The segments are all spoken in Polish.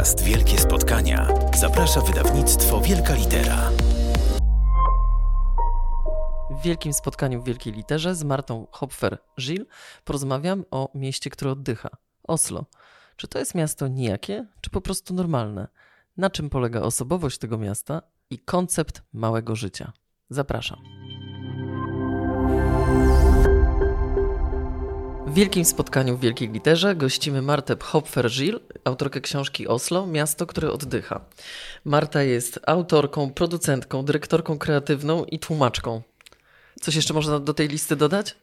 podcast Wielkie Spotkania zaprasza wydawnictwo Wielka Litera. W wielkim spotkaniu w Wielkiej Literze z Martą Hopfer-Gil porozmawiam o mieście, które oddycha Oslo. Czy to jest miasto nijakie, czy po prostu normalne? Na czym polega osobowość tego miasta i koncept małego życia? Zapraszam. W wielkim spotkaniu w Wielkiej Literze gościmy Martę Hopfer-Gil, autorkę książki Oslo, miasto, które oddycha. Marta jest autorką, producentką, dyrektorką kreatywną i tłumaczką. Coś jeszcze można do tej listy dodać?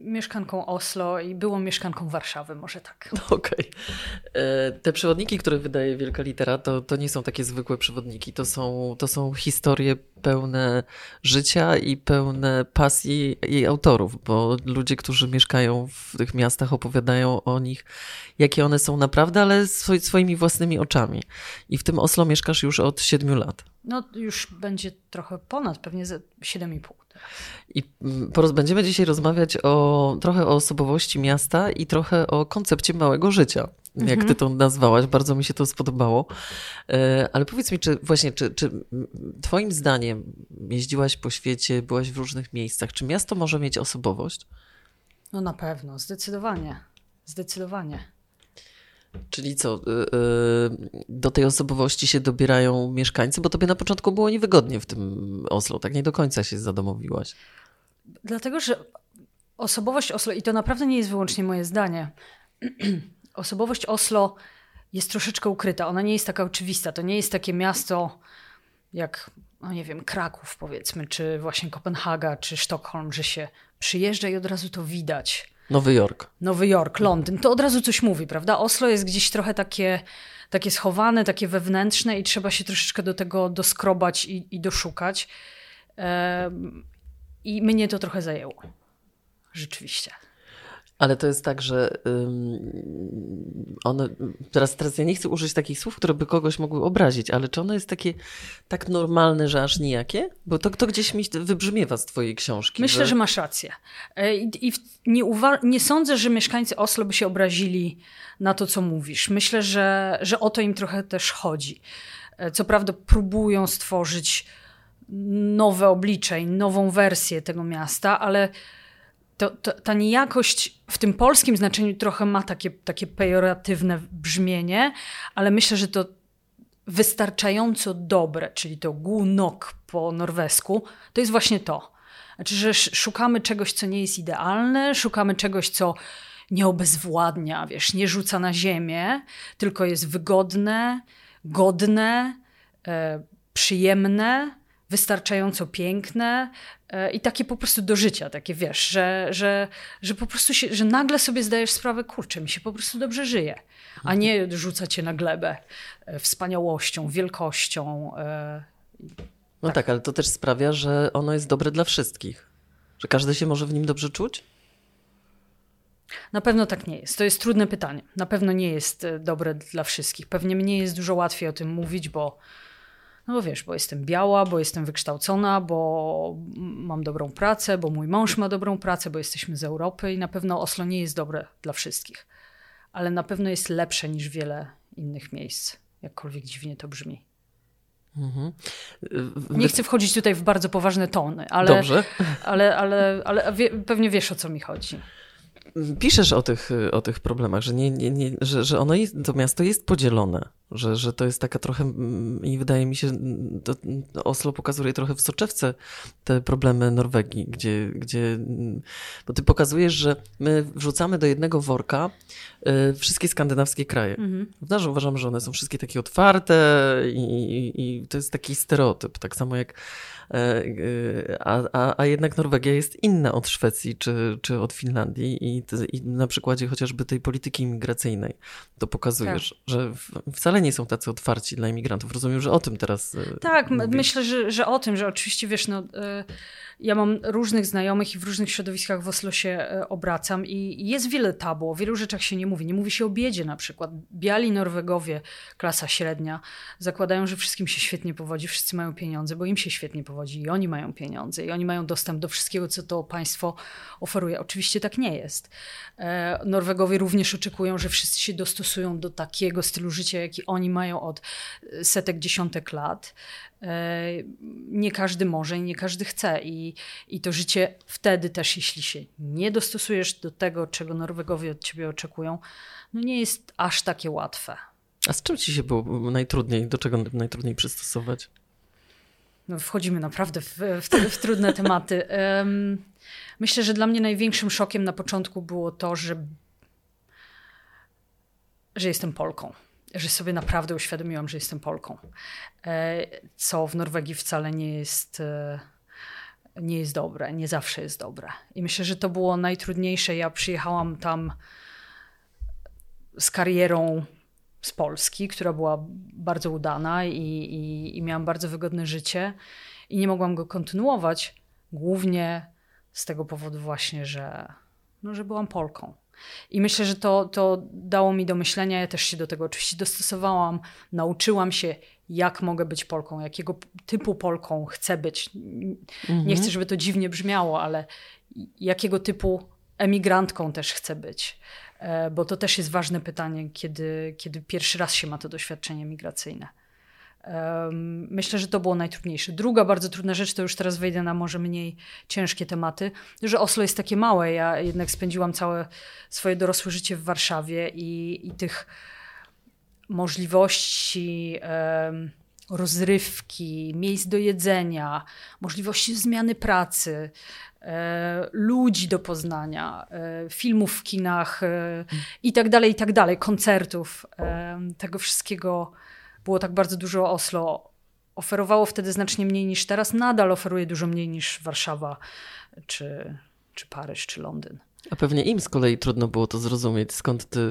Mieszkanką Oslo i byłą mieszkanką Warszawy, może tak. Okej. Okay. Te przewodniki, które wydaje Wielka Litera, to, to nie są takie zwykłe przewodniki. To są, to są historie pełne życia i pełne pasji jej autorów, bo ludzie, którzy mieszkają w tych miastach, opowiadają o nich, jakie one są naprawdę, ale swoimi własnymi oczami. I w tym Oslo mieszkasz już od siedmiu lat. No, już będzie trochę ponad, pewnie 7,5. I mm, będziemy dzisiaj rozmawiać o, trochę o osobowości miasta i trochę o koncepcie małego życia. Jak ty mhm. to nazwałaś, bardzo mi się to spodobało. E, ale powiedz mi, czy właśnie, czy, czy twoim zdaniem jeździłaś po świecie, byłaś w różnych miejscach, czy miasto może mieć osobowość? No na pewno, zdecydowanie. Zdecydowanie. Czyli co, y, y, do tej osobowości się dobierają mieszkańcy, bo tobie na początku było niewygodnie w tym Oslo, tak nie do końca się zadomowiłaś. Dlatego, że osobowość Oslo, i to naprawdę nie jest wyłącznie moje zdanie, osobowość Oslo jest troszeczkę ukryta. Ona nie jest taka oczywista. To nie jest takie miasto jak, no nie wiem, Kraków powiedzmy, czy właśnie Kopenhaga, czy Sztokholm, że się przyjeżdża i od razu to widać. Nowy Jork. Nowy Jork, Londyn. To od razu coś mówi, prawda? Oslo jest gdzieś trochę takie, takie schowane, takie wewnętrzne i trzeba się troszeczkę do tego doskrobać i, i doszukać. I mnie to trochę zajęło. Rzeczywiście. Ale to jest tak, że um, one, teraz, teraz ja nie chcę użyć takich słów, które by kogoś mogły obrazić, ale czy ono jest takie tak normalne, że aż nijakie? Bo to, to gdzieś mi wybrzmiewa z twojej książki. Myślę, że, że masz rację. E, I, i nie, nie sądzę, że mieszkańcy Oslo by się obrazili na to, co mówisz. Myślę, że, że o to im trochę też chodzi. E, co prawda próbują stworzyć nowe oblicze i nową wersję tego miasta, ale to, to, ta niejakość w tym polskim znaczeniu trochę ma takie, takie pejoratywne brzmienie, ale myślę, że to wystarczająco dobre, czyli to gunok po norwesku, to jest właśnie to. Znaczy, że szukamy czegoś, co nie jest idealne, szukamy czegoś, co nie obezwładnia, wiesz, nie rzuca na ziemię, tylko jest wygodne, godne, e, przyjemne, wystarczająco piękne e, i takie po prostu do życia, takie wiesz, że, że, że po prostu się, że nagle sobie zdajesz sprawę, kurczę, mi się po prostu dobrze żyje, a nie rzuca cię na glebę e, wspaniałością, wielkością. E, no tak. tak, ale to też sprawia, że ono jest dobre dla wszystkich, że każdy się może w nim dobrze czuć? Na pewno tak nie jest. To jest trudne pytanie. Na pewno nie jest dobre dla wszystkich. Pewnie mnie jest dużo łatwiej o tym mówić, bo no bo wiesz, bo jestem biała, bo jestem wykształcona, bo mam dobrą pracę, bo mój mąż ma dobrą pracę, bo jesteśmy z Europy i na pewno Oslo nie jest dobre dla wszystkich. Ale na pewno jest lepsze niż wiele innych miejsc, jakkolwiek dziwnie to brzmi. Mhm. Nie chcę wchodzić tutaj w bardzo poważne tony, ale, Dobrze. ale, ale, ale wie, pewnie wiesz o co mi chodzi piszesz o tych, o tych problemach, że, nie, nie, nie, że, że ono jest, to miasto jest podzielone, że, że to jest taka trochę, mm, i wydaje mi się, to Oslo pokazuje trochę w soczewce te problemy Norwegii, gdzie, gdzie bo ty pokazujesz, że my wrzucamy do jednego worka y, wszystkie skandynawskie kraje. Mhm. Że uważam, że one są wszystkie takie otwarte i, i, i to jest taki stereotyp, tak samo jak E, e, a, a, a jednak Norwegia jest inna od Szwecji czy, czy od Finlandii i, i na przykładzie chociażby tej polityki imigracyjnej to pokazujesz, tak. że wcale nie są tacy otwarci dla imigrantów. Rozumiem, że o tym teraz e, Tak, mówisz. myślę, że, że o tym, że oczywiście wiesz, no... Ja mam różnych znajomych i w różnych środowiskach w Oslo się obracam i jest wiele tabu, o wielu rzeczach się nie mówi. Nie mówi się o biedzie na przykład. Biali Norwegowie, klasa średnia, zakładają, że wszystkim się świetnie powodzi, wszyscy mają pieniądze, bo im się świetnie powodzi i oni mają pieniądze i oni mają dostęp do wszystkiego, co to państwo oferuje. Oczywiście tak nie jest. E, Norwegowie również oczekują, że wszyscy się dostosują do takiego stylu życia, jaki oni mają od setek, dziesiątek lat. E, nie każdy może i nie każdy chce. I, I to życie wtedy też, jeśli się nie dostosujesz do tego, czego Norwegowie od ciebie oczekują, no nie jest aż takie łatwe. A z czym ci się było najtrudniej, do czego najtrudniej przystosować? No, wchodzimy naprawdę w, w, w trudne tematy. Um, myślę, że dla mnie największym szokiem na początku było to, że, że jestem Polką. Że sobie naprawdę uświadomiłam, że jestem Polką. E, co w Norwegii wcale nie jest, e, nie jest dobre, nie zawsze jest dobre. I myślę, że to było najtrudniejsze. Ja przyjechałam tam z karierą z Polski, która była bardzo udana i, i, i miałam bardzo wygodne życie i nie mogłam go kontynuować, głównie z tego powodu właśnie, że, no, że byłam Polką. I myślę, że to, to dało mi do myślenia. Ja też się do tego oczywiście dostosowałam, nauczyłam się, jak mogę być Polką, jakiego typu Polką chcę być. Mhm. Nie chcę, żeby to dziwnie brzmiało, ale jakiego typu emigrantką też chcę być. E, bo to też jest ważne pytanie, kiedy, kiedy pierwszy raz się ma to doświadczenie migracyjne. Myślę, że to było najtrudniejsze. Druga bardzo trudna rzecz, to już teraz wejdę na może mniej ciężkie tematy, że Oslo jest takie małe. Ja jednak spędziłam całe swoje dorosłe życie w Warszawie i, i tych możliwości rozrywki, miejsc do jedzenia, możliwości zmiany pracy, e, ludzi do poznania, e, filmów w kinach e, i tak dalej, i tak dalej, koncertów. Tego wszystkiego było tak bardzo dużo Oslo. Oferowało wtedy znacznie mniej niż teraz, nadal oferuje dużo mniej niż Warszawa, czy, czy Paryż, czy Londyn. A pewnie im z kolei trudno było to zrozumieć, skąd ty,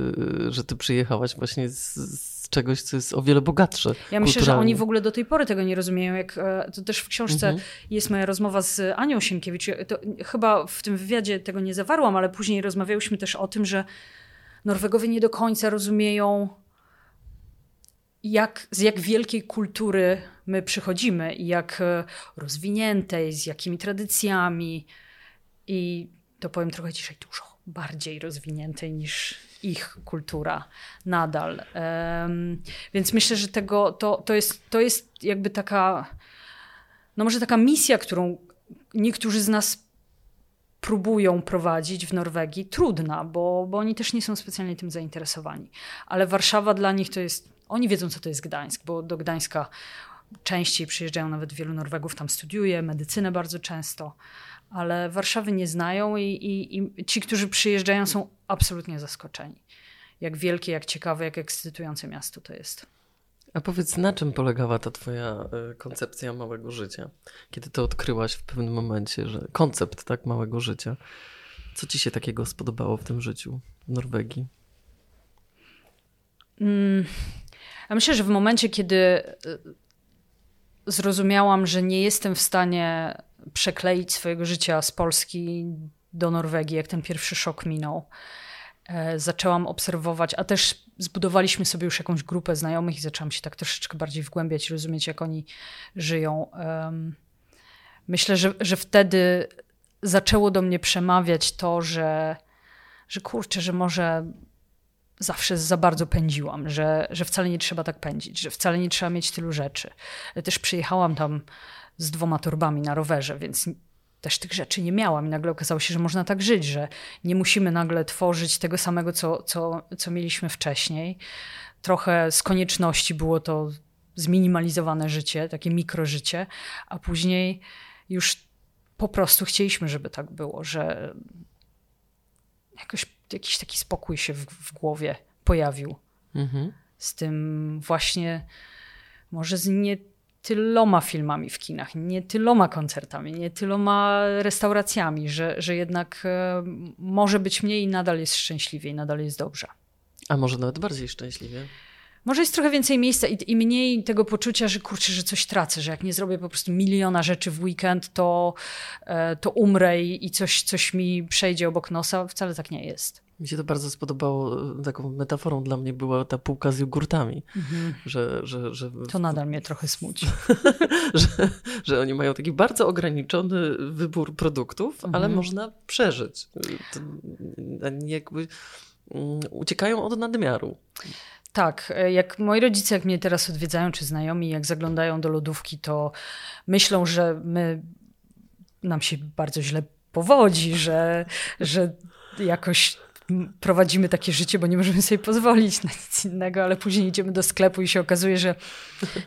że ty przyjechałaś właśnie z, z czegoś, co jest o wiele bogatsze. Ja myślę, że oni w ogóle do tej pory tego nie rozumieją. Jak, e, to też w książce mhm. jest moja rozmowa z Anią Sienkiewicz. To, chyba w tym wywiadzie tego nie zawarłam, ale później rozmawiałyśmy też o tym, że Norwegowie nie do końca rozumieją, jak, z jak wielkiej kultury my przychodzimy i jak e, rozwiniętej, z jakimi tradycjami. I to powiem trochę dzisiaj dużo bardziej rozwiniętej niż ich kultura nadal. Więc myślę, że tego, to, to, jest, to jest jakby taka, no może taka misja, którą niektórzy z nas próbują prowadzić w Norwegii, trudna, bo, bo oni też nie są specjalnie tym zainteresowani. Ale Warszawa dla nich to jest, oni wiedzą, co to jest Gdańsk, bo do Gdańska częściej przyjeżdżają nawet wielu Norwegów, tam studiuje, medycynę bardzo często ale Warszawy nie znają i, i, i, ci, którzy przyjeżdżają, są absolutnie zaskoczeni. Jak wielkie, jak ciekawe, jak ekscytujące miasto to jest. A powiedz, na czym polegała ta twoja e, koncepcja małego życia? Kiedy to odkryłaś w pewnym momencie, że koncept tak małego życia. Co ci się takiego spodobało w tym życiu w Norwegii? Mm, ja myślę, że w momencie, kiedy e, zrozumiałam, że nie jestem w stanie przekleić swojego życia z Polski do Norwegii, jak ten pierwszy szok minął. E, zaczęłam obserwować, a też zbudowaliśmy sobie już jakąś grupę znajomych i zaczęłam się tak troszeczkę bardziej wgłębiać, rozumieć, jak oni żyją. Myślę, że, że wtedy zaczęło do mnie przemawiać to, że, że kurczę, że może zawsze za bardzo pędziłam, że, że wcale nie trzeba tak pędzić, że wcale nie trzeba mieć tylu rzeczy. Też przyjechałam tam z dwoma torbami na rowerze, więc też tych rzeczy nie miałam. I nagle okazało się, że można tak żyć, że nie musimy nagle tworzyć tego samego, co, co, co mieliśmy wcześniej. Trochę z konieczności było to zminimalizowane życie, takie mikrożycie, a później już po prostu chcieliśmy, żeby tak było, że jakoś jakiś taki spokój się w, w głowie pojawił. Mhm. Z tym właśnie, może z nie tyloma filmami w kinach, nie tyloma koncertami, nie tyloma restauracjami, że, że jednak e, może być mniej i nadal jest szczęśliwie i nadal jest dobrze. A może nawet bardziej szczęśliwie? Może jest trochę więcej miejsca i, i, mniej tego poczucia, że kurczę, że coś tracę, że jak nie zrobię po prostu miliona rzeczy w weekend, to, e, to umrę i, i coś, coś mi przejdzie obok nosa. Wcale tak nie jest. Mi się to bardzo spodobało. Taką metaforą dla mnie była ta półka z jogurtami. Mhm. Że, że, że... To nadal mnie trochę smuci. że, że oni mają taki bardzo ograniczony wybór produktów, mhm. ale można przeżyć. To jakby mm, uciekają od nadmiaru. Tak, e, jak moi rodzice, jak mnie teraz odwiedzają, czy znajomi, jak zaglądają do lodówki, to myślą, że my nam się bardzo źle powodzi, że, że jakoś prowadzimy takie życie, bo nie możemy sobie pozwolić na nic innego, ale później idziemy do sklepu i się okazuje, że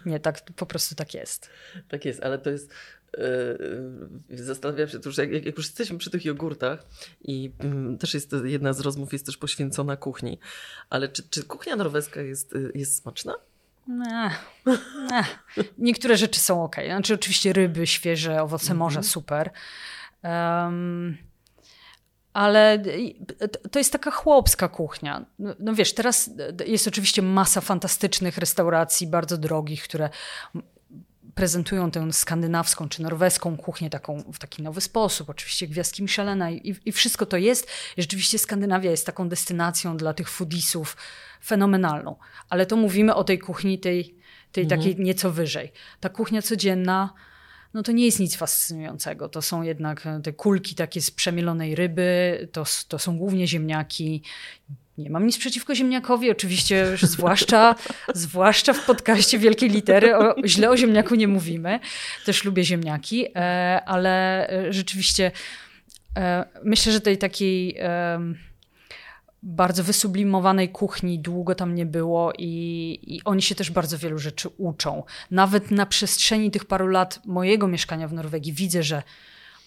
nie, tak po prostu tak jest. Tak jest, ale to jest Yy, zastanawiam się, że jak, jak, już jesteśmy przy tych jogurtach i mm, też jest jedna z rozmów jest też poświęcona kuchni, ale czy, czy kuchnia norweska jest, y, jest smaczna? Niektóre rzeczy są ok. Znaczy oczywiście ryby, świeże, owoce morza, super. Um, ale to jest taka chłopska kuchnia. No, no, wiesz, teraz jest oczywiście masa fantastycznych restauracji, bardzo drogich, które prezentują tę skandynawską czy norweską kuchnię taką, w taki nowy sposób. Oczywiście gwiazdki Michelena i, i wszystko to jest. Rzeczywiście Skandynawia jest taką destynacją dla tych foodisów fenomenalną. Ale to mówimy o tej kuchni tej, tej mhm. takiej nieco wyżej. Ta kuchnia codzienna no to nie jest nic fascynującego. To są jednak te kulki takie z przemielonej ryby, to, to są głównie ziemniaki. Nie mam nic przeciwko ziemniakowi, oczywiście, zwłaszcza, zwłaszcza w podcaście wielkiej litery. O, źle o ziemniaku nie mówimy. Też lubię ziemniaki, e, ale e, rzeczywiście e, myślę, że tej takiej bardzo wysublimowanej kuchni długo tam nie było i, i, oni się też bardzo wielu rzeczy uczą. Nawet na przestrzeni tych paru lat mojego mieszkania w Norwegii widzę, że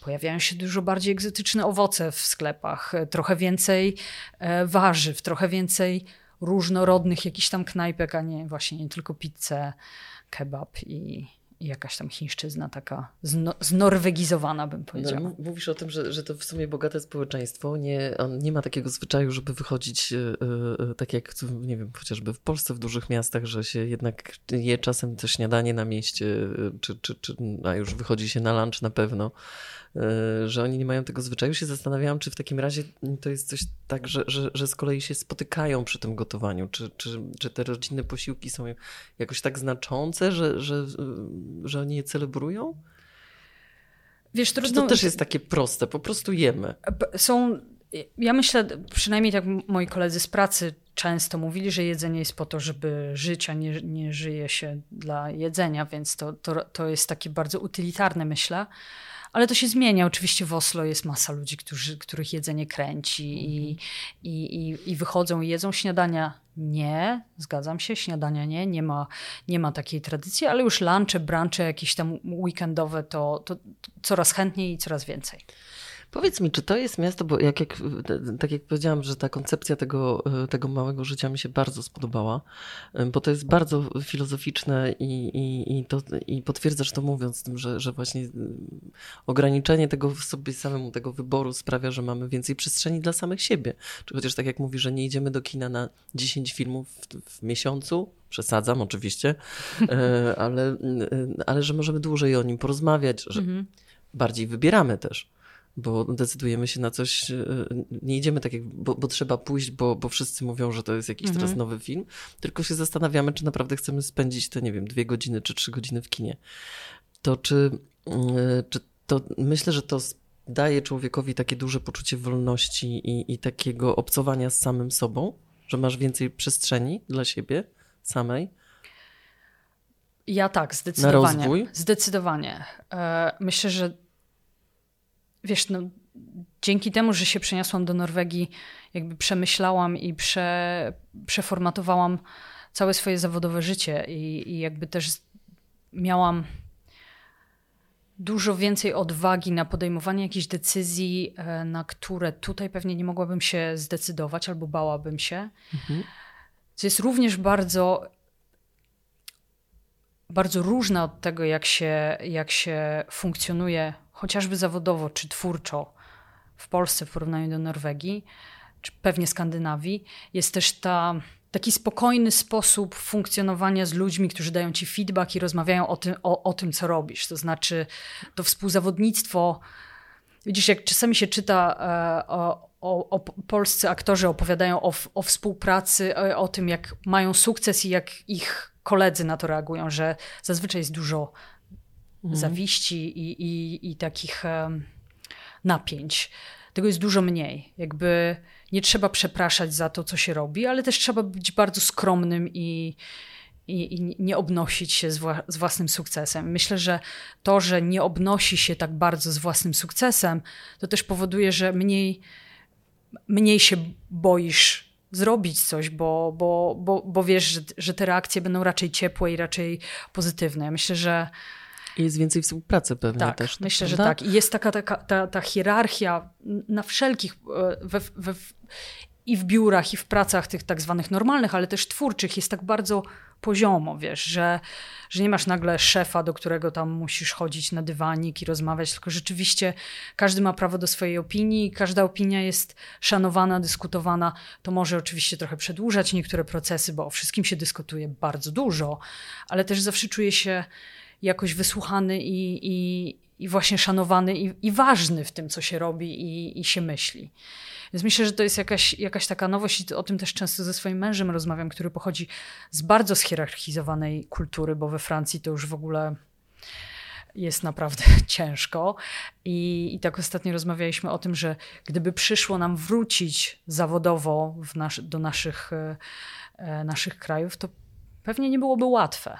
pojawiają się dużo bardziej egzotyczne owoce w sklepach, trochę więcej e, warzyw, trochę więcej różnorodnych jakichś tam knajpek, a nie właśnie nie tylko pizzę, kebab i, i jakaś tam chińszczyzna taka zno, znorwegizowana, bym powiedziała. No, mówisz o tym, że, że to w sumie bogate społeczeństwo. Nie, nie ma takiego zwyczaju, żeby wychodzić yy, yy, tak jak, nie wiem, chociażby w Polsce, w dużych miastach, że się jednak je czasem to śniadanie na mieście, czy, czy, czy, a już wychodzi się na lunch na pewno. E, że oni nie mają tego zwyczaju. Się zastanawiałam, czy w takim razie to jest coś tak, że, że, że z kolei się spotykają przy tym gotowaniu. Czy, czy, czy te rodzinne posiłki są jakoś tak znaczące, że, że, że oni je celebrują? Wiesz, trudno... Czy to też jest takie proste, po prostu jemy? Są, ja myślę, przynajmniej tak moi koledzy z pracy często mówili, że jedzenie jest po to, żeby żyć, a nie, nie żyje się dla jedzenia, więc to, to, to jest takie bardzo utylitarne, myślę. Ale to się zmienia. Oczywiście w Oslo jest masa ludzi, którzy, których jedzenie kręci i, mhm. i, i, i wychodzą i jedzą śniadania. Nie, zgadzam się, śniadania nie, nie ma, nie ma takiej tradycji, ale już lunche, brunche jakieś tam weekendowe to, to coraz chętniej i coraz więcej. Powiedz mi, czy to jest miasto, bo jak, jak, tak jak powiedziałam, że ta koncepcja tego, tego małego życia mi się bardzo spodobała, bo to jest bardzo filozoficzne i, i, i, to, i potwierdzasz to mówiąc tym, że, że właśnie ograniczenie tego w sobie samemu, tego wyboru sprawia, że mamy więcej przestrzeni dla samych siebie. Czy chociaż tak jak mówi, że nie idziemy do kina na 10 filmów w, w miesiącu, przesadzam oczywiście, e, ale, ale że możemy dłużej o nim porozmawiać, że mhm. bardziej wybieramy też bo decydujemy się na coś, e, nie idziemy tak, jak, bo, bo trzeba pójść, bo, bo wszyscy mówią, że to jest jakiś mhm. teraz nowy film, tylko się zastanawiamy, czy naprawdę chcemy spędzić te, nie wiem, dwie godziny czy trzy godziny w kinie. To czy, e, czy to, myślę, że to daje człowiekowi takie duże poczucie wolności i, i takiego obcowania z samym sobą, że masz więcej przestrzeni dla siebie samej. Ja tak, zdecydowanie. Na rozwój? Zdecydowanie. E, myślę, że wiesz, no, dzięki temu, że się przeniosłam do Norwegii, jakby przemyślałam i prze, przeformatowałam całe swoje zawodowe życie i, i jakby też miałam dużo więcej odwagi na podejmowanie jakichś decyzji, e, na które tutaj pewnie nie mogłabym się zdecydować albo bałabym się. Mhm. Co jest również bardzo, bardzo różne od tego, jak się, jak się funkcjonuje chociażby zawodowo czy twórczo w Polsce w porównaniu do Norwegii, czy pewnie Skandynawii, jest też ta, taki spokojny sposób funkcjonowania z ludźmi, którzy dają ci feedback i rozmawiają o tym, o, o tym co robisz. To znaczy to współzawodnictwo. Widzisz, jak czasami się czyta e, o, o, o, polscy aktorzy opowiadają o, o współpracy, o, e, o, tym, jak mają sukces i jak ich koledzy na to reagują, że zazwyczaj jest dużo mhm. zawiści i, i, i takich um, napięć. Tego jest dużo mniej. Jakby nie trzeba przepraszać za to, co się robi, ale też trzeba być bardzo skromnym i, i, i nie obnosić się z, wła z, własnym sukcesem. Myślę, że to, że nie obnosi się tak bardzo z własnym sukcesem, to też powoduje, że mniej, mniej się boisz zrobić coś, bo, bo, bo, bo wiesz, że, że te reakcje będą raczej ciepłe i raczej pozytywne. Myślę, że jest więcej współpracy pewnie tak, też. Myślę, że tak. I jest taka, taka ta, ta hierarchia na wszelkich, e, we, we, i w biurach, i w pracach tych tak zwanych normalnych, ale też twórczych jest tak bardzo poziomo, wiesz, że, że nie masz nagle szefa, do którego tam musisz chodzić na dywanik i rozmawiać, tylko rzeczywiście każdy ma prawo do swojej opinii, każda opinia jest szanowana, dyskutowana. To może oczywiście trochę przedłużać niektóre procesy, bo o wszystkim się dyskutuje bardzo dużo, ale też zawsze czuję się jakoś wysłuchany i, i, i właśnie szanowany i, i, ważny w tym, co się robi i, i się myśli. Więc myślę, że to jest jakaś, jakaś taka nowość i o tym też często ze swoim mężem rozmawiam, który pochodzi z bardzo schierarchizowanej kultury, bo we Francji to już w ogóle jest naprawdę ciężko. I, I tak ostatnio rozmawialiśmy o tym, że gdyby przyszło nam wrócić zawodowo nas, do naszych, e, naszych krajów, to pewnie nie byłoby łatwe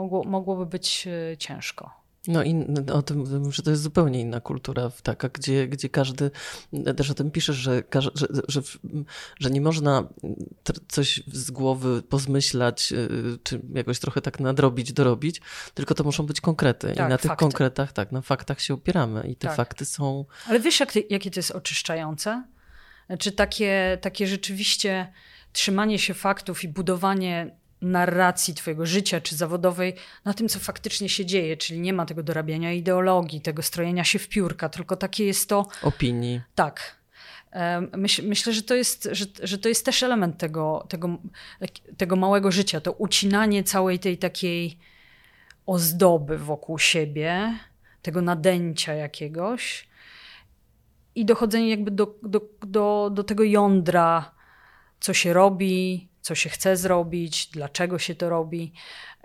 mogło, mogłoby być e, ciężko. No i o tym, że to jest zupełnie inna kultura, taka, gdzie, gdzie każdy, też o tym piszesz, że, że, że, że nie można coś z głowy pozmyślać, e, czy jakoś trochę tak nadrobić, dorobić, tylko to muszą być konkrety. Tak, I na tych konkretach, tak, na faktach się opieramy i te tak. fakty są... Ale wiesz, jak, jakie to jest oczyszczające? Czy takie, takie rzeczywiście trzymanie się faktów i budowanie narracji twojego życia czy zawodowej na tym, co faktycznie się dzieje, czyli nie ma tego dorabiania ideologii, tego strojenia się w piórka, tylko takie jest to... Opinii. Tak. Myśl, myślę, że to, jest, że, że to jest też element tego, tego, tego małego życia, to ucinanie całej tej takiej ozdoby wokół siebie, tego nadęcia jakiegoś i dochodzenie jakby do, do, do, do tego jądra, co się robi, co się chce zrobić, dlaczego się to robi.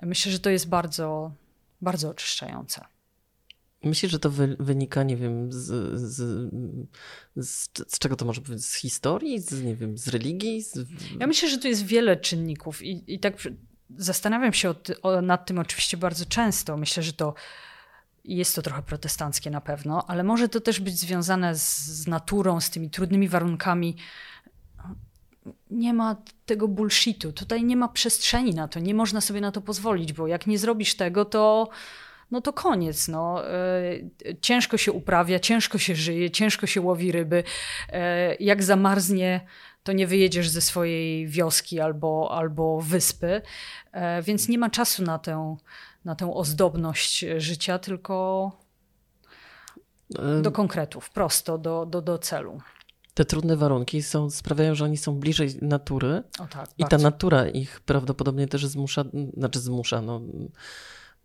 Myślę, że to jest bardzo, bardzo oczyszczające. Myślisz, że to wynika, nie wiem, z, z, z, z, czego to może być? Z historii? Z, nie wiem, z religii? Ja myślę, że tu jest wiele czynników i, i tak zastanawiam się o, o, nad tym oczywiście bardzo często. Myślę, że to jest to trochę protestanckie na pewno, ale może to też być związane z naturą, z tymi trudnymi warunkami nie ma tego bullshitu. Tutaj nie ma przestrzeni na to. Nie można sobie na to pozwolić, bo jak nie zrobisz tego, to no to koniec. No. E, ciężko się uprawia, ciężko się żyje, ciężko się łowi ryby. E, jak zamarznie, to nie wyjedziesz ze swojej wioski albo, albo wyspy. E, więc nie ma czasu na tę, na tę ozdobność życia, tylko do konkretów, prosto do, do, do celu te trudne warunki są, sprawiają, że oni są bliżej natury tak, i ta natura ich prawdopodobnie też zmusza, znaczy zmusza, no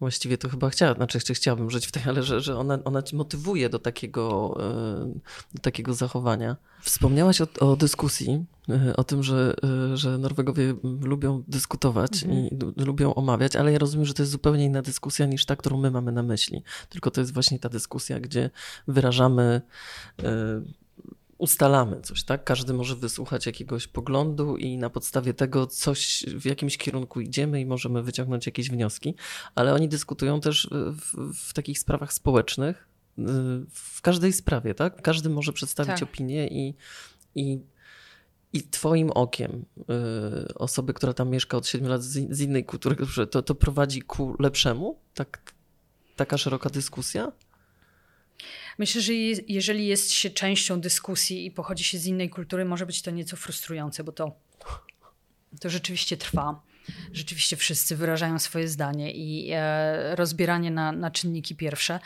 właściwie to chyba chciała, znaczy jeszcze chciałabym żyć w tej, ale że, że ona, ona ci motywuje do takiego, e, do takiego zachowania. Wspomniałaś o, o dyskusji, e, o tym, że, e, że Norwegowie lubią dyskutować mhm. i lubią omawiać, ale ja rozumiem, że to jest zupełnie inna dyskusja niż ta, którą my mamy na myśli. Tylko to jest właśnie ta dyskusja, gdzie wyrażamy ustalamy coś, tak? Każdy może wysłuchać jakiegoś poglądu i na podstawie tego coś w jakimś kierunku idziemy i możemy wyciągnąć jakieś wnioski, ale oni dyskutują też w, w takich sprawach społecznych, y, w każdej sprawie, tak? Każdy może przedstawić tak. opinię i, i, i twoim okiem y, osoby, która tam mieszka od 7 lat z, z innej kultury, to, to prowadzi ku lepszemu? Tak, taka szeroka dyskusja? Myślę, że jeżeli jest się częścią dyskusji i pochodzi się z innej kultury, może być to nieco frustrujące, bo to, to rzeczywiście trwa. Rzeczywiście wszyscy wyrażają swoje zdanie i e, rozbieranie na, na czynniki pierwsze,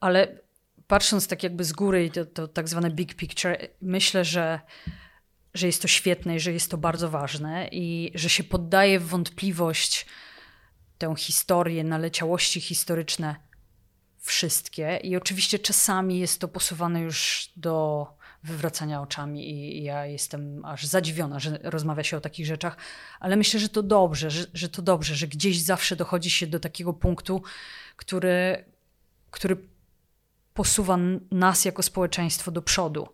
ale patrząc tak jakby z góry, to, to tak zwane big picture, myślę, że, że jest to świetne i że jest to bardzo ważne i że się poddaje w wątpliwość tę historię, naleciałości historyczne wszystkie i oczywiście czasami jest to posuwane już do wywracania oczami i ja jestem aż zadziwiona, że rozmawia się o takich rzeczach, ale myślę, że to dobrze, że, że to dobrze, że gdzieś zawsze dochodzi się do takiego punktu, który, który posuwa nas jako społeczeństwo do przodu.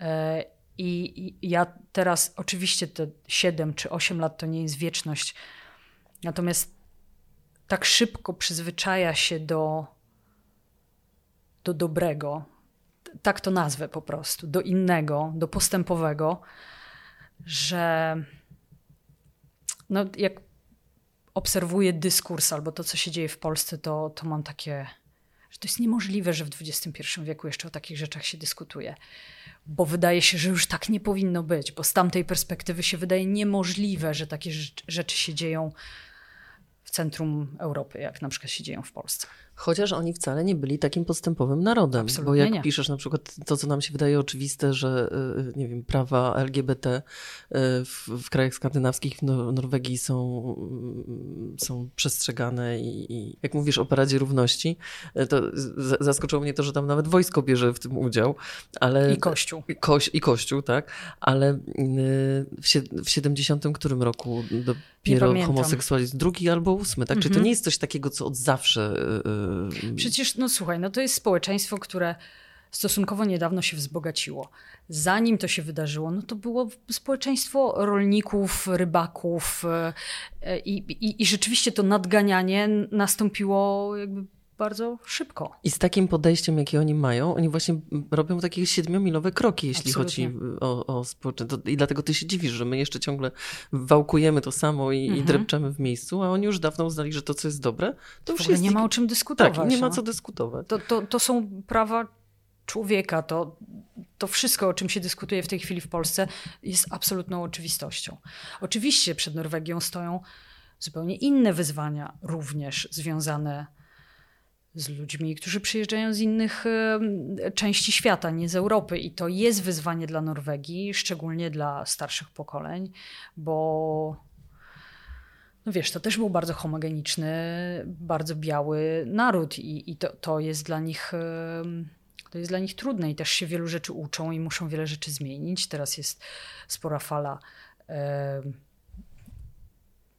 E, I, ja teraz, oczywiście te 7 czy 8 lat to nie jest wieczność, natomiast tak szybko przyzwyczaja się do, do dobrego, tak to nazwę po prostu, do innego, do postępowego, że no, jak obserwuję dyskurs albo to, co się dzieje w Polsce, to, to mam takie, że to jest niemożliwe, że w XXI wieku jeszcze o takich rzeczach się dyskutuje. Bo wydaje się, że już tak nie powinno być, bo z tamtej perspektywy się wydaje niemożliwe, że takie rzeczy się dzieją w centrum Europy, jak na przykład się dzieją w Polsce. Chociaż oni wcale nie byli takim postępowym narodem. Absolutnie bo jak nie. piszesz na przykład to, co nam się wydaje oczywiste, że y, nie wiem, prawa LGBT y, w, w krajach skandynawskich, w Norwegii są, mm, są przestrzegane i, i, jak mówisz o Paradzie Równości, y, to zaskoczyło mnie to, że tam nawet wojsko bierze w tym udział. Ale, I Kościół. I, koś, i Kościół, tak. Ale w, w 70 którym roku dopiero homoseksualizm? Drugi albo ósmy, tak? Mhm. Czy to mhm. nie jest coś takiego, co od zawsze Przecież, no słuchaj, no to jest społeczeństwo, które stosunkowo niedawno się wzbogaciło. Zanim to się wydarzyło, no to było społeczeństwo rolników, rybaków y, i, i, i rzeczywiście to nadganianie nastąpiło jakby bardzo szybko. I z takim podejściem, jakie oni mają, oni właśnie robią takie siedmiomilowe kroki, jeśli Absolutnie. chodzi o, o społeczeństwo. I dlatego ty się dziwisz, że my jeszcze ciągle wałkujemy to samo i, mhm. i drepczemy w miejscu, a oni już dawno uznali, że to, co jest dobre, to już jest... nie ma o czym dyskutować. Tak, nie ma no. co dyskutować. To, to, to są prawa człowieka, to, to wszystko, o czym się dyskutuje w tej chwili w Polsce, jest absolutną oczywistością. Oczywiście przed Norwegią stoją zupełnie inne wyzwania, również związane z ludźmi, którzy przyjeżdżają z innych części świata, nie z Europy. I to jest wyzwanie dla Norwegii, szczególnie dla starszych pokoleń, bo no wiesz, to też był bardzo homogeniczny, bardzo biały naród i, i to, to jest dla nich. To jest dla nich trudne i też się wielu rzeczy uczą i muszą wiele rzeczy zmienić. Teraz jest spora fala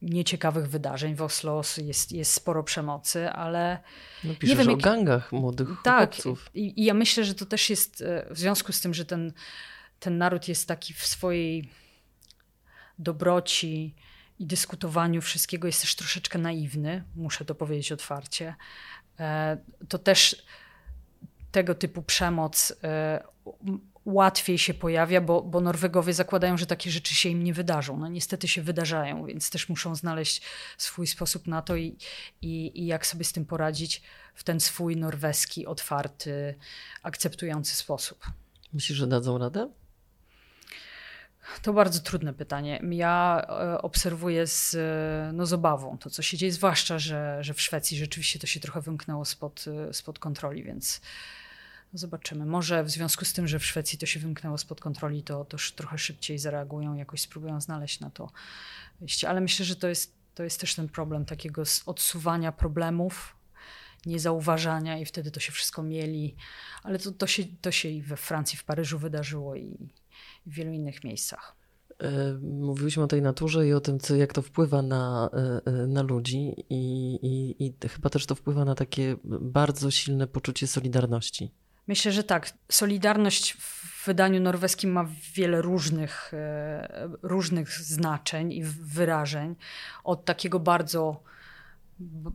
nieciekawych wydarzeń w Oslo, jest, jest sporo przemocy, ale no, nie wiem, o gangach młodych tak, chłopców. I, I ja myślę, że to też jest e, w związku z tym, że ten, ten naród jest taki w swojej dobroci i dyskutowaniu wszystkiego jest też troszeczkę naiwny, muszę to powiedzieć otwarcie. E, to też tego typu przemoc e, łatwiej się pojawia, bo, bo Norwegowie zakładają, że takie rzeczy się im nie wydarzą. No niestety się wydarzają, więc też muszą znaleźć swój sposób na to i, i, i jak sobie z tym poradzić w ten swój norweski, otwarty, akceptujący sposób. Myślisz, że dadzą radę? To bardzo trudne pytanie. Ja e, obserwuję z, no, z obawą to, co się dzieje, zwłaszcza, że, że w Szwecji rzeczywiście to się trochę wymknęło spod, e, spod kontroli, więc Zobaczymy. Może w związku z tym, że w Szwecji to się wymknęło spod kontroli, to, to trochę szybciej zareagują, jakoś spróbują znaleźć na to wyjście. Ale myślę, że to jest, to jest też ten problem takiego odsuwania problemów, niezauważania i wtedy to się wszystko mieli. Ale to, to, się, to się i we Francji, w Paryżu wydarzyło i, w wielu innych miejscach. E, mówiliśmy o tej naturze i o tym, co, jak to wpływa na, e, e, na ludzi, i, i, i chyba też to wpływa na takie bardzo silne poczucie solidarności. Myślę, że tak. Solidarność w wydaniu norweskim ma wiele różnych, e, różnych znaczeń i wyrażeń. Od takiego bardzo,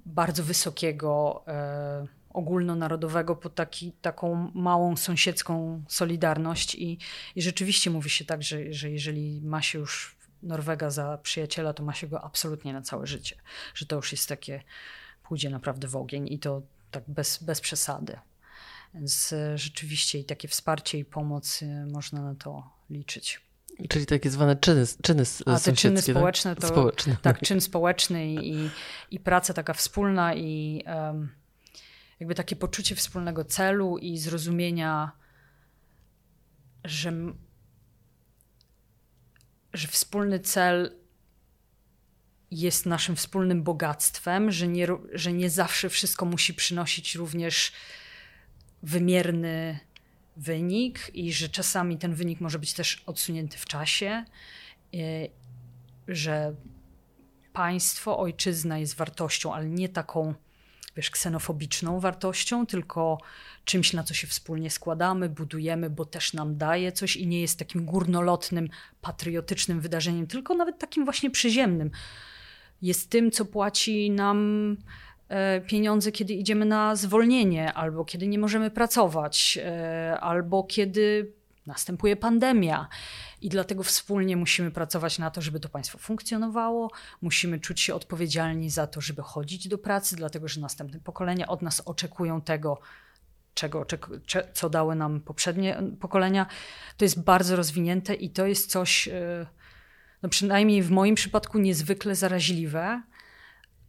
bardzo wysokiego, e, ogólnonarodowego po taki, taką małą sąsiedzką solidarność. I, I rzeczywiście mówi się tak, że, że jeżeli ma się już Norwega za przyjaciela, to ma się go absolutnie na całe życie. Że to już jest takie, pójdzie naprawdę w ogień i to tak bez, bez przesady. Więc e, rzeczywiście i takie wsparcie i pomoc e, można na to liczyć. Czyli takie zwane czyny, czyny A te czyny tak? społeczne to społeczne. tak, czyn społeczny i, i praca taka wspólna i um, jakby takie poczucie wspólnego celu i zrozumienia, że, że wspólny cel jest naszym wspólnym bogactwem, że nie, że nie zawsze wszystko musi przynosić również wymierny wynik i że czasami ten wynik może być też odsunięty w czasie, że państwo, ojczyzna jest wartością, ale nie taką wiesz, ksenofobiczną wartością, tylko czymś, na co się wspólnie składamy, budujemy, bo też nam daje coś i nie jest takim górnolotnym, patriotycznym wydarzeniem, tylko nawet takim właśnie przyziemnym. Jest tym, co płaci nam pieniądze, kiedy idziemy na zwolnienie, albo kiedy nie możemy pracować, e, albo kiedy następuje pandemia. I dlatego wspólnie musimy pracować na to, żeby to państwo funkcjonowało. Musimy czuć się odpowiedzialni za to, żeby chodzić do pracy, dlatego że następne pokolenia od nas oczekują tego, czego, co dały nam poprzednie pokolenia. To jest bardzo rozwinięte i to jest coś, e, no przynajmniej w moim przypadku, niezwykle zaraźliwe.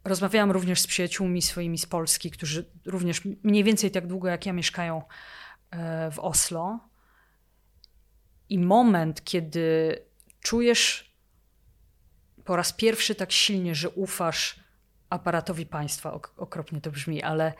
Rozmawiałam również z przyjaciółmi swoimi z Polski, którzy również mniej więcej tak długo jak ja mieszkają e, w Oslo i moment, kiedy czujesz po raz pierwszy tak silnie, że ufasz aparatowi państwa, okropnie to brzmi, ale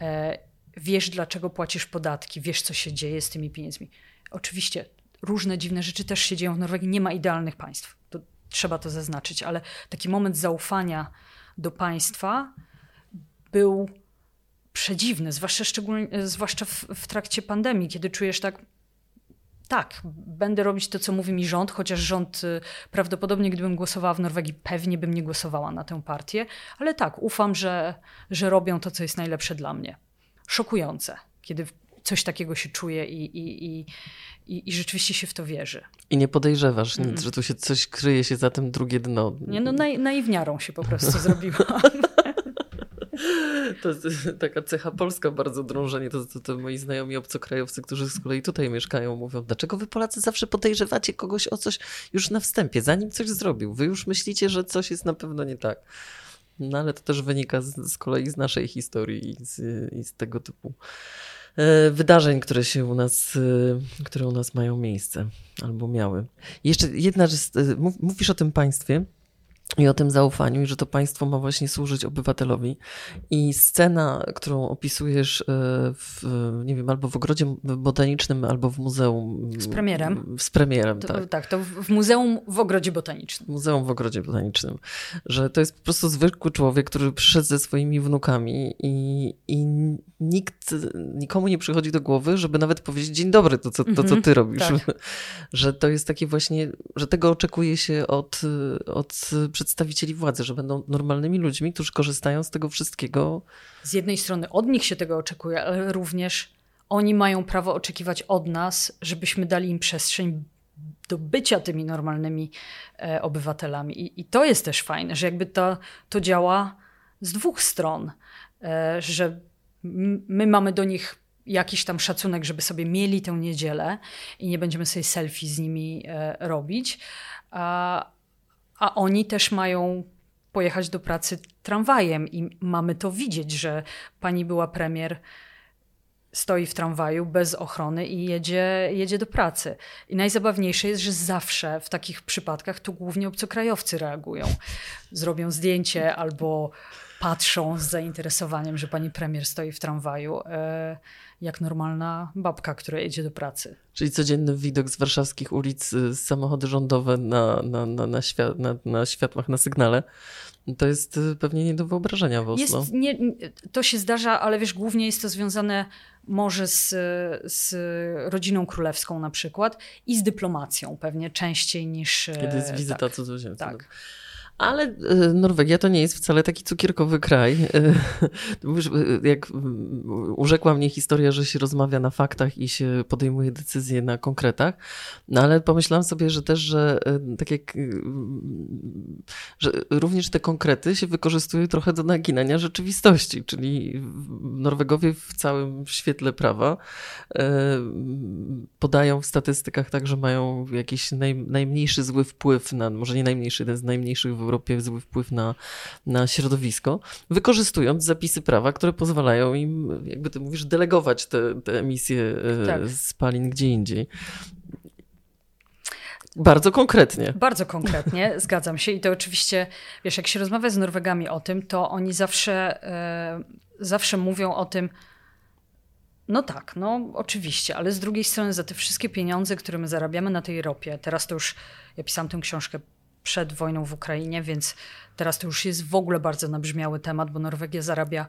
e, wiesz, dlaczego płacisz podatki, wiesz, co się dzieje z tymi pieniędzmi. Oczywiście różne dziwne rzeczy też się dzieją w Norwegii, nie ma idealnych państw, to trzeba to zaznaczyć, ale taki moment zaufania do państwa był przedziwny, zwłaszcza, szczególnie, zwłaszcza w, w trakcie pandemii, kiedy czujesz tak, tak, będę robić to, co mówi mi rząd, chociaż rząd y, prawdopodobnie, gdybym głosowała w Norwegii, pewnie bym nie głosowała na tę partię, ale tak, ufam, że, że robią to, co jest najlepsze dla mnie. Szokujące, kiedy coś takiego się czuje i, i, i, i, i rzeczywiście się w to wierzy. I nie podejrzewasz mm. że tu się coś kryje się za tym drugie dno. Nie, no naj, naiwniarą się po prostu zrobiłam. To jest taka cecha polska bardzo drążenie. To, to, to moi znajomi obcokrajowcy, którzy z kolei tutaj mieszkają, mówią, dlaczego wy Polacy zawsze podejrzewacie kogoś o coś już na wstępie, zanim coś zrobił. Wy już myślicie, że coś jest na pewno nie tak. No ale to też wynika z, z kolei z naszej historii i z, i z tego typu wydarzeń, które się u nas, e, które u nas mają miejsce albo miały. Jeszcze jedna rzecz, e, mówisz o tym państwie, i o tym zaufaniu, i że to państwo ma właśnie służyć obywatelowi. I scena, którą opisujesz e, w, nie wiem, albo w ogrodzie botanicznym, albo w muzeum. Z premierem. Z premierem, to, tak. Tak, to w muzeum w ogrodzie botanicznym. Muzeum w ogrodzie botanicznym. Że to jest po prostu zwykły człowiek, który przyszedł ze swoimi wnukami i, i nikt, nikomu nie przychodzi do głowy, żeby nawet powiedzieć dzień dobry, to co, to, co mhm, ty robisz. Tak. Że to jest takie właśnie, że tego oczekuje się od, od przedstawicieli władzy, że będą normalnymi ludźmi, którzy korzystają z tego wszystkiego. Z jednej strony od nich się tego oczekuje, ale również oni mają prawo oczekiwać od nas, żebyśmy dali im przestrzeń do bycia tymi normalnymi e, obywatelami. I, I, to jest też fajne, że jakby to, to działa z dwóch stron, e, że my mamy do nich jakiś tam szacunek, żeby sobie mieli tę niedzielę i nie będziemy sobie selfie z nimi e, robić, a, a oni też mają pojechać do pracy tramwajem i mamy to widzieć, że pani była premier stoi w tramwaju bez ochrony i jedzie, jedzie do pracy. I najzabawniejsze jest, że zawsze w takich przypadkach to głównie obcokrajowcy reagują. Zrobią zdjęcie albo patrzą z zainteresowaniem, że pani premier stoi w tramwaju, e, jak normalna babka, która jedzie do pracy. Czyli codzienny widok z warszawskich ulic, y, samochody rządowe na, na, na, na, świat, na, na światłach, na sygnale. To jest y, pewnie nie do wyobrażenia w Oslo. Jest, nie, to się zdarza, ale wiesz, głównie jest to związane może z, z rodziną królewską na przykład i z dyplomacją pewnie częściej niż... Kiedy jest wizyta tak, cudzoziemca. Tak. Ale e, Norwegia to nie jest wcale taki cukierkowy kraj. E, e, jak urzekła mnie historia, że się rozmawia na faktach i się podejmuje decyzje na konkretach, no ale pomyślałam sobie, że też, że tak jak, że również te konkrety się wykorzystują trochę do naginania rzeczywistości, czyli Norwegowie w całym świetle prawa podają w statystykach tak, że mają jakiś naj, najmniejszy zły wpływ na, może nie najmniejszy, jeden z najmniejszych Europie zły wpływ na, na środowisko, wykorzystując zapisy prawa, które pozwalają im, jakby ty mówisz, delegować te, te emisje e, tak. spalin gdzie indziej. Bardzo konkretnie. Bardzo konkretnie, zgadzam się. I to oczywiście, wiesz, jak się rozmawia z Norwegami o tym, to oni zawsze, e, zawsze mówią o tym, no tak, no oczywiście, ale z drugiej strony za te wszystkie pieniądze, które my zarabiamy na tej ropie, teraz to już, ja pisałam tę książkę przed wojną w Ukrainie, więc teraz to już jest w ogóle bardzo nabrzmiały temat, bo Norwegia zarabia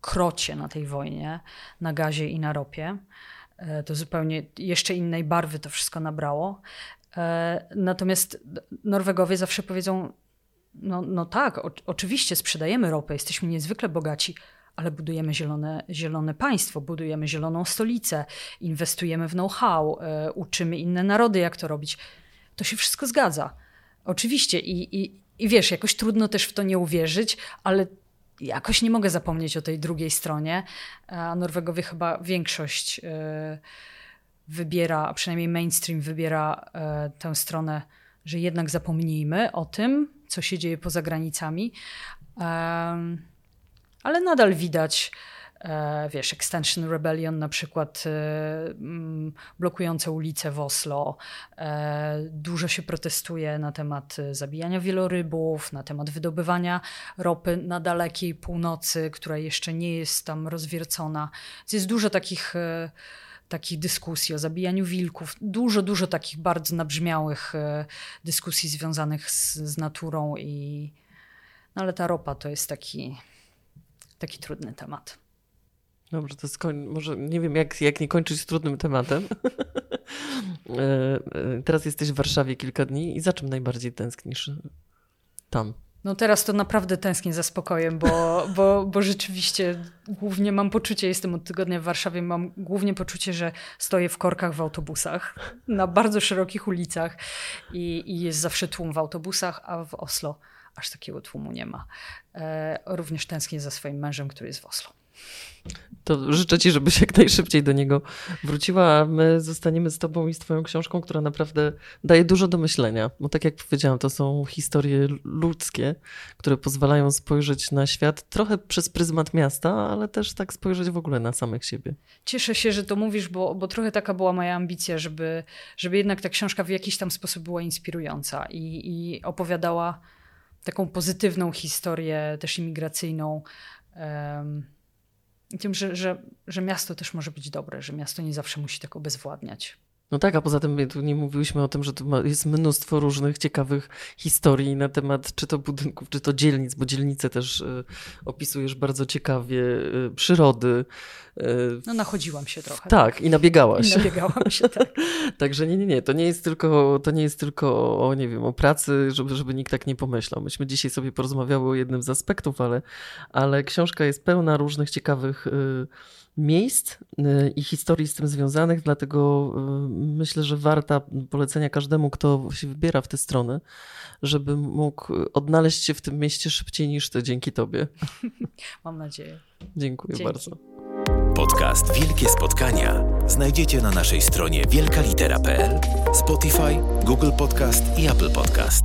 krocie na tej wojnie, na gazie i na ropie. E, to zupełnie jeszcze innej barwy to wszystko nabrało. E, natomiast Norwegowie zawsze powiedzą: No, no tak, o, oczywiście sprzedajemy ropę, jesteśmy niezwykle bogaci, ale budujemy zielone, zielone państwo, budujemy zieloną stolicę, inwestujemy w know-how, e, uczymy inne narody, jak to robić. To się wszystko zgadza. Oczywiście, i, i, i wiesz, jakoś trudno też w to nie uwierzyć, ale jakoś nie mogę zapomnieć o tej drugiej stronie. A Norwegowie chyba większość e, wybiera, a przynajmniej mainstream wybiera e, tę stronę, że jednak zapomnijmy o tym, co się dzieje poza granicami. Ale nadal widać E, wiesz, Extension Rebellion na przykład e, mm, blokujące ulice w Oslo. E, dużo się protestuje na temat zabijania wielorybów, na temat wydobywania ropy na dalekiej północy, która jeszcze nie jest tam rozwiercona. Więc jest dużo takich takich dyskusji o zabijaniu wilków, dużo, dużo takich bardzo nabrzmiałych dyskusji związanych z, z naturą i no ale ta ropa to jest taki, taki trudny temat. Dobrze, to skoń... może nie wiem, jak, jak nie kończyć z trudnym tematem. E, e, teraz jesteś w Warszawie kilka dni i za czym najbardziej tęsknisz tam? No teraz to naprawdę tęsknię za spokojem, bo, bo, bo rzeczywiście głównie mam poczucie, jestem od tygodnia w Warszawie, mam głównie poczucie, że stoję w korkach w autobusach na bardzo szerokich ulicach i, i jest zawsze tłum w autobusach, a w Oslo aż takiego tłumu nie ma. E, również tęsknię za swoim mężem, który jest w Oslo. To życzę Ci, żebyś jak najszybciej do niego wróciła, a my zostaniemy z Tobą i z Twoją książką, która naprawdę daje dużo do myślenia. Bo tak jak powiedziałam, to są historie ludzkie, które pozwalają spojrzeć na świat trochę przez pryzmat miasta, ale też tak spojrzeć w ogóle na samych siebie. Cieszę się, że to mówisz, bo, bo trochę taka była moja ambicja, żeby, żeby jednak ta książka w jakiś tam sposób była inspirująca i, i opowiadała taką pozytywną historię, też imigracyjną. Um, tym, że, że, że miasto też może być dobre, że miasto nie zawsze musi tak obezwładniać. No tak, a poza tym tu nie mówiliśmy o tym, że tu jest mnóstwo różnych ciekawych historii na temat czy to budynków, czy to dzielnic, bo dzielnice też y, opisujesz bardzo ciekawie, y, przyrody. Y, no nachodziłam się trochę. Tak, tak. i nabiegałaś. I nabiegałam się, tak. Także nie, nie, nie, to nie jest tylko, to nie jest tylko o, nie wiem, o pracy, żeby, żeby nikt tak nie pomyślał. Myśmy dzisiaj sobie porozmawiały o jednym z aspektów, ale, ale książka jest pełna różnych ciekawych miejsc y, i historii z tym związanych, dlatego y, myślę, że warta polecenia każdemu, kto się wybiera w tę stronę, żeby mógł odnaleźć się w tym mieście szybciej niż ty, dzięki tobie. Mam nadzieję. Dziękuję Dzięki. bardzo. Podcast Wielkie Spotkania znajdziecie na naszej stronie wielkalitera.pl, Spotify, Google Podcast i Apple Podcast.